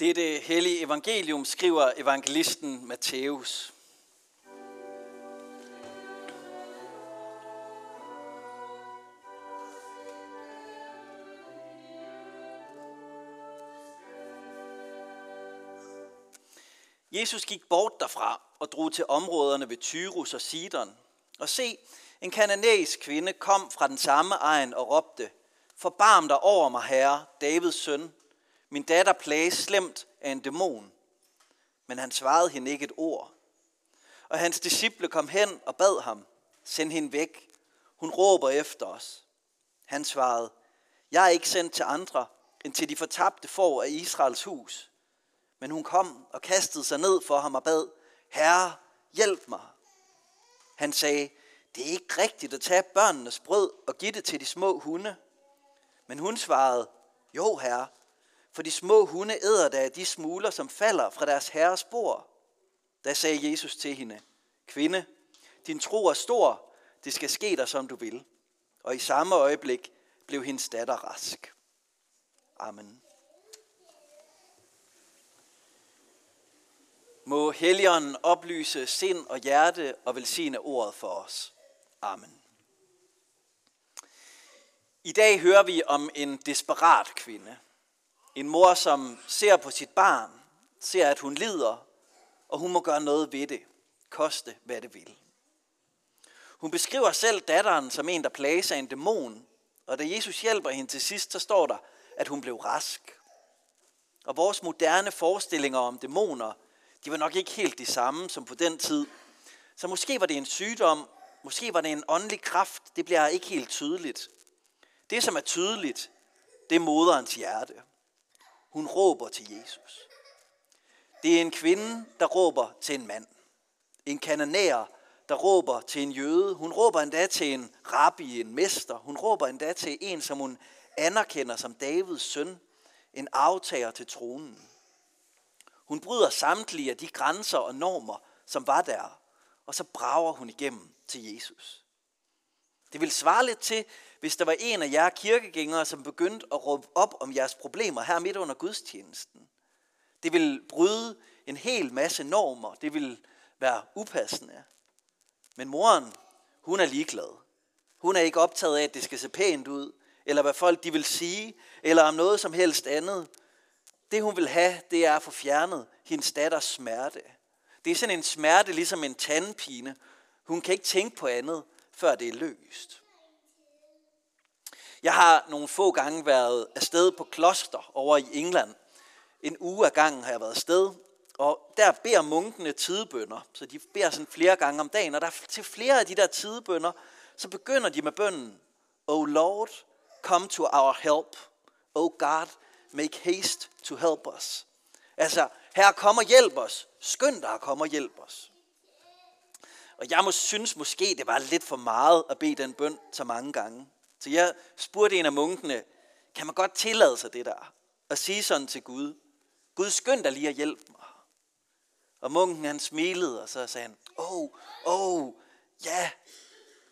Dette hellige evangelium skriver evangelisten Matthæus. Jesus gik bort derfra og drog til områderne ved Tyrus og Sidon. Og se, en kananæisk kvinde kom fra den samme egen og råbte, Forbarm dig over mig, herre, Davids søn. Min datter plages slemt af en dæmon. Men han svarede hende ikke et ord. Og hans disciple kom hen og bad ham, send hende væk. Hun råber efter os. Han svarede, jeg er ikke sendt til andre, end til de fortabte får af Israels hus. Men hun kom og kastede sig ned for ham og bad, Herre, hjælp mig. Han sagde, det er ikke rigtigt at tage børnenes brød og give det til de små hunde. Men hun svarede, jo herre, for de små hunde æder da de smuler, som falder fra deres herres bord. Da sagde Jesus til hende, kvinde, din tro er stor, det skal ske dig, som du vil. Og i samme øjeblik blev hendes datter rask. Amen. Må Helligånden oplyse sind og hjerte og velsigne ordet for os. Amen. I dag hører vi om en desperat kvinde. En mor, som ser på sit barn, ser, at hun lider, og hun må gøre noget ved det, koste hvad det vil. Hun beskriver selv datteren som en, der plages af en dæmon, og da Jesus hjælper hende til sidst, så står der, at hun blev rask. Og vores moderne forestillinger om dæmoner, de var nok ikke helt de samme som på den tid. Så måske var det en sygdom, måske var det en åndelig kraft, det bliver ikke helt tydeligt. Det, som er tydeligt, det er moderens hjerte. Hun råber til Jesus. Det er en kvinde, der råber til en mand. En kananæer, der råber til en jøde. Hun råber endda til en rabbi, en mester. Hun råber endda til en, som hun anerkender som Davids søn, en aftager til tronen. Hun bryder samtlige af de grænser og normer, som var der, og så brager hun igennem til Jesus. Det vil svare lidt til, hvis der var en af jer kirkegængere, som begyndte at råbe op om jeres problemer her midt under gudstjenesten. Det vil bryde en hel masse normer. Det vil være upassende. Men moren, hun er ligeglad. Hun er ikke optaget af, at det skal se pænt ud, eller hvad folk de vil sige, eller om noget som helst andet. Det hun vil have, det er at få fjernet hendes datters smerte. Det er sådan en smerte, ligesom en tandpine. Hun kan ikke tænke på andet, før det er løst. Jeg har nogle få gange været afsted på kloster over i England. En uge af gangen har jeg været afsted, og der beder munkene tidebønder, så de beder sådan flere gange om dagen, og der til flere af de der tidebønder, så begynder de med bønnen, Oh Lord, come to our help. Oh God, make haste to help us. Altså, her kommer hjælp os. Skynd dig at komme og hjælp os. Og jeg må synes måske, det var lidt for meget at bede den bøn så mange gange. Så jeg spurgte en af munkene, kan man godt tillade sig det der? At sige sådan til Gud, Gud skynd dig lige at hjælpe mig. Og munken han smilede, og så sagde han, åh, oh, åh, oh, ja,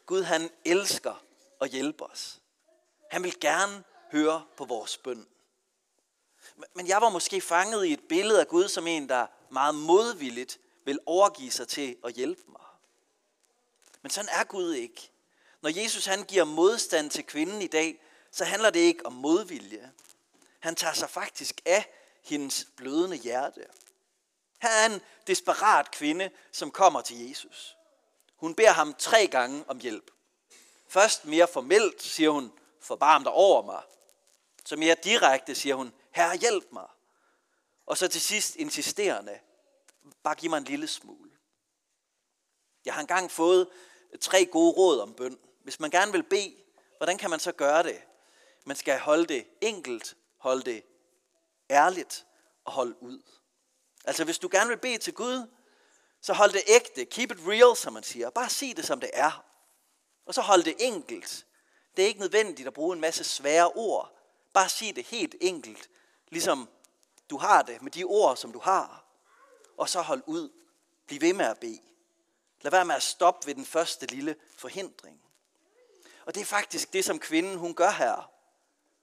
Gud han elsker at hjælpe os. Han vil gerne høre på vores bøn. Men jeg var måske fanget i et billede af Gud som en, der meget modvilligt vil overgive sig til at hjælpe mig. Men sådan er Gud ikke. Når Jesus han giver modstand til kvinden i dag, så handler det ikke om modvilje. Han tager sig faktisk af hendes blødende hjerte. Her er en desperat kvinde, som kommer til Jesus. Hun beder ham tre gange om hjælp. Først mere formelt siger hun, forbarm dig over mig. Så mere direkte siger hun, herre hjælp mig. Og så til sidst insisterende, bare giv mig en lille smule. Jeg har engang fået tre gode råd om bøn. Hvis man gerne vil bede, hvordan kan man så gøre det? Man skal holde det enkelt, holde det ærligt og holde ud. Altså hvis du gerne vil bede til Gud, så hold det ægte, keep it real, som man siger. Bare sig det, som det er. Og så hold det enkelt. Det er ikke nødvendigt at bruge en masse svære ord. Bare sig det helt enkelt, ligesom du har det med de ord, som du har. Og så hold ud. Bliv ved med at bede. Lad være med at stoppe ved den første lille forhindring. Og det er faktisk det, som kvinden hun gør her.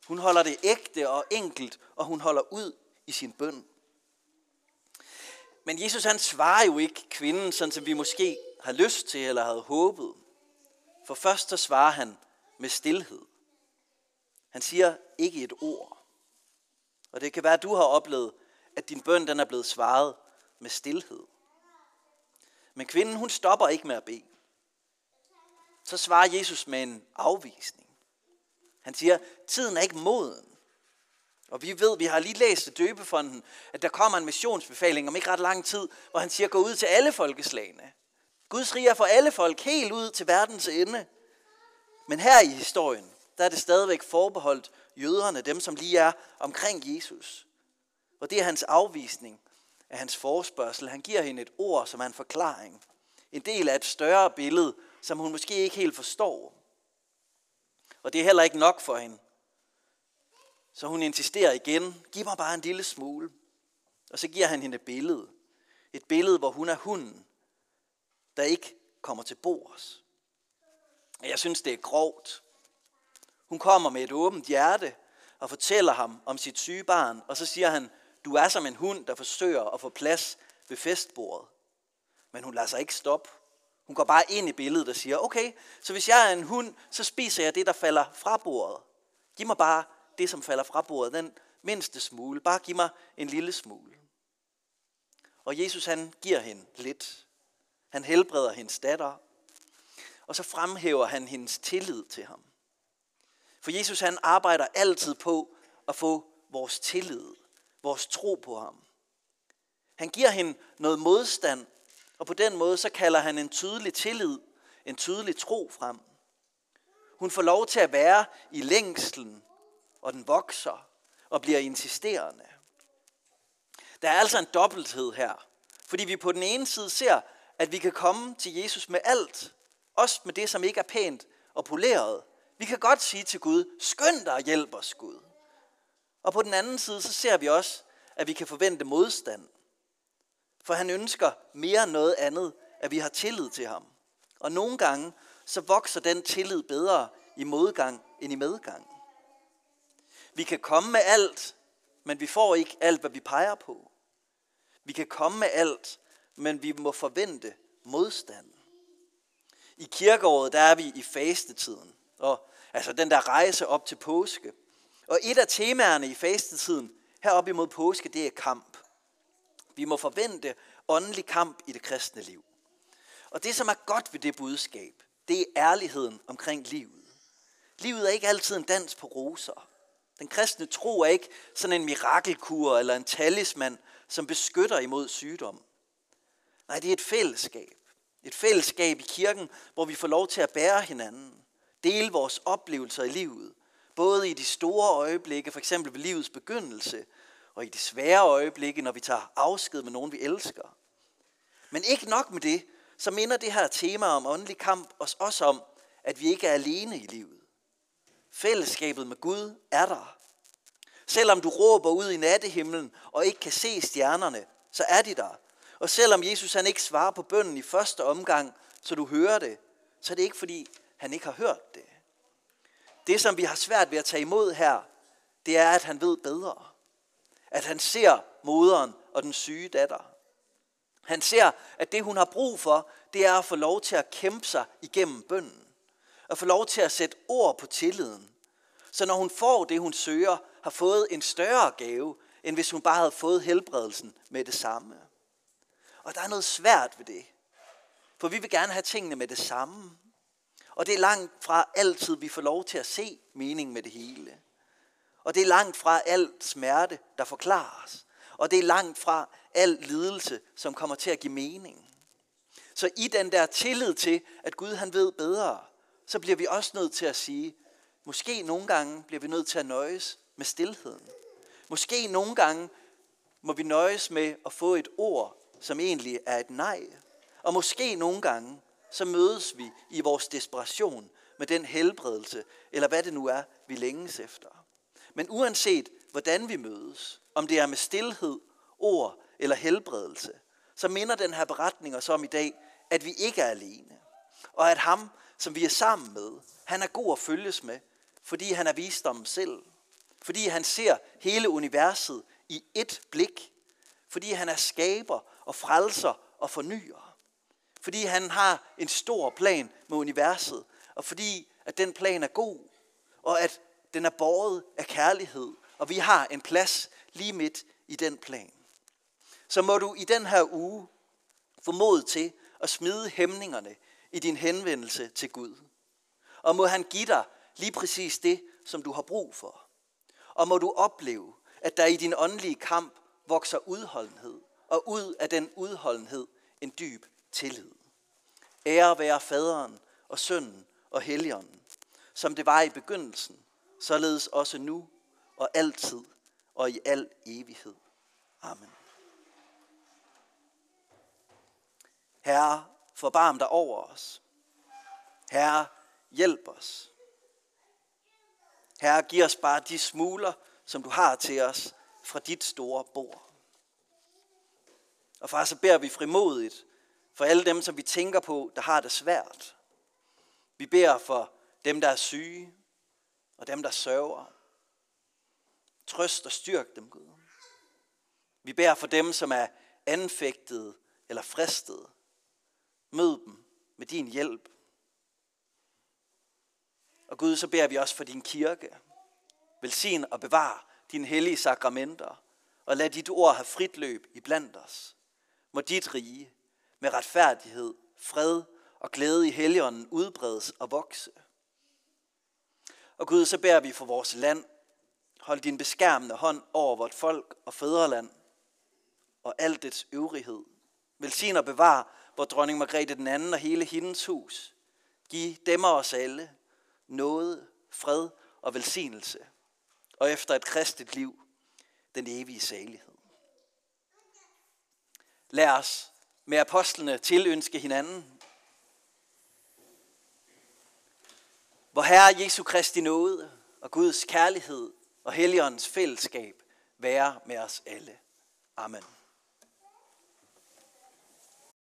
Hun holder det ægte og enkelt, og hun holder ud i sin bøn. Men Jesus han svarer jo ikke kvinden, sådan som vi måske har lyst til eller havde håbet. For først så svarer han med stillhed. Han siger ikke et ord. Og det kan være, at du har oplevet, at din bøn den er blevet svaret med stillhed. Men kvinden, hun stopper ikke med at bede. Så svarer Jesus med en afvisning. Han siger, tiden er ikke moden. Og vi ved, vi har lige læst i døbefonden, at der kommer en missionsbefaling om ikke ret lang tid, hvor han siger, gå ud til alle folkeslagene. Guds rige er for alle folk, helt ud til verdens ende. Men her i historien, der er det stadigvæk forbeholdt jøderne, dem som lige er omkring Jesus. Og det er hans afvisning af hans forspørgsel. Han giver hende et ord, som er en forklaring. En del af et større billede, som hun måske ikke helt forstår. Og det er heller ikke nok for hende. Så hun insisterer igen, giv mig bare en lille smule. Og så giver han hende et billede. Et billede, hvor hun er hunden, der ikke kommer til bords. Jeg synes, det er grovt. Hun kommer med et åbent hjerte og fortæller ham om sit syge barn, og så siger han, du er som en hund, der forsøger at få plads ved festbordet. Men hun lader sig ikke stoppe. Hun går bare ind i billedet og siger, okay, så hvis jeg er en hund, så spiser jeg det, der falder fra bordet. Giv mig bare det, som falder fra bordet, den mindste smule. Bare giv mig en lille smule. Og Jesus han giver hende lidt. Han helbreder hendes datter. Og så fremhæver han hendes tillid til ham. For Jesus han arbejder altid på at få vores tillid, vores tro på ham. Han giver hende noget modstand, og på den måde så kalder han en tydelig tillid, en tydelig tro frem. Hun får lov til at være i længslen, og den vokser og bliver insisterende. Der er altså en dobbelthed her, fordi vi på den ene side ser, at vi kan komme til Jesus med alt, også med det, som ikke er pænt og poleret. Vi kan godt sige til Gud, skynd dig og hjælp os Gud. Og på den anden side, så ser vi også, at vi kan forvente modstand. For han ønsker mere end noget andet, at vi har tillid til ham. Og nogle gange, så vokser den tillid bedre i modgang end i medgang. Vi kan komme med alt, men vi får ikke alt, hvad vi peger på. Vi kan komme med alt, men vi må forvente modstand. I kirkeåret, der er vi i fastetiden. Og altså den der rejse op til påske. Og et af temaerne i fastetiden, heroppe imod påske, det er kamp. Vi må forvente åndelig kamp i det kristne liv. Og det, som er godt ved det budskab, det er ærligheden omkring livet. Livet er ikke altid en dans på roser. Den kristne tro er ikke sådan en mirakelkur eller en talisman, som beskytter imod sygdom. Nej, det er et fællesskab. Et fællesskab i kirken, hvor vi får lov til at bære hinanden. Dele vores oplevelser i livet. Både i de store øjeblikke, for eksempel ved livets begyndelse, og i de svære øjeblikke, når vi tager afsked med nogen, vi elsker. Men ikke nok med det, så minder det her tema om åndelig kamp os også om, at vi ikke er alene i livet. Fællesskabet med Gud er der. Selvom du råber ud i nattehimlen og ikke kan se stjernerne, så er de der. Og selvom Jesus han ikke svarer på bønnen i første omgang, så du hører det, så er det ikke fordi, han ikke har hørt det. Det, som vi har svært ved at tage imod her, det er, at han ved bedre. At han ser moderen og den syge datter. Han ser, at det, hun har brug for, det er at få lov til at kæmpe sig igennem bønden. At få lov til at sætte ord på tilliden. Så når hun får det, hun søger, har fået en større gave, end hvis hun bare havde fået helbredelsen med det samme. Og der er noget svært ved det. For vi vil gerne have tingene med det samme. Og det er langt fra altid, vi får lov til at se mening med det hele. Og det er langt fra al smerte, der forklares. Og det er langt fra al lidelse, som kommer til at give mening. Så i den der tillid til, at Gud han ved bedre, så bliver vi også nødt til at sige, måske nogle gange bliver vi nødt til at nøjes med stillheden. Måske nogle gange må vi nøjes med at få et ord, som egentlig er et nej. Og måske nogle gange, så mødes vi i vores desperation med den helbredelse, eller hvad det nu er, vi længes efter. Men uanset hvordan vi mødes, om det er med stillhed, ord eller helbredelse, så minder den her beretning os om i dag, at vi ikke er alene. Og at ham, som vi er sammen med, han er god at følges med, fordi han er visdommen selv. Fordi han ser hele universet i ét blik. Fordi han er skaber og frelser og fornyer. Fordi han har en stor plan med universet. Og fordi at den plan er god. Og at den er båret af kærlighed. Og vi har en plads lige midt i den plan. Så må du i den her uge få mod til at smide hæmningerne i din henvendelse til Gud. Og må han give dig lige præcis det, som du har brug for. Og må du opleve, at der i din åndelige kamp vokser udholdenhed, og ud af den udholdenhed en dyb tillid. Ære være faderen og sønnen og helligånden, som det var i begyndelsen, således også nu og altid og i al evighed. Amen. Herre, forbarm dig over os. Herre, hjælp os. Herre, giv os bare de smuler, som du har til os fra dit store bord. Og far, så beder vi frimodigt for alle dem, som vi tænker på, der har det svært. Vi beder for dem, der er syge, og dem, der sørger. Trøst og styrk dem, Gud. Vi beder for dem, som er anfægtet eller fristet. Mød dem med din hjælp. Og Gud, så beder vi også for din kirke. Velsign og bevar dine hellige sakramenter, og lad dit ord have frit løb i blandt os. Må dit rige med retfærdighed, fred og glæde i helligånden udbredes og vokse. Og Gud, så beder vi for vores land. Hold din beskærmende hånd over vort folk og fædreland og alt dets øvrighed. Velsign og bevar vor dronning Margrethe den anden og hele hendes hus. Giv dem og os alle noget, fred og velsignelse, og efter et kristet liv, den evige salighed. Lad os med apostlene tilønske hinanden, hvor Herre Jesu Kristi nåde og Guds kærlighed og Helligåndens fællesskab være med os alle. Amen.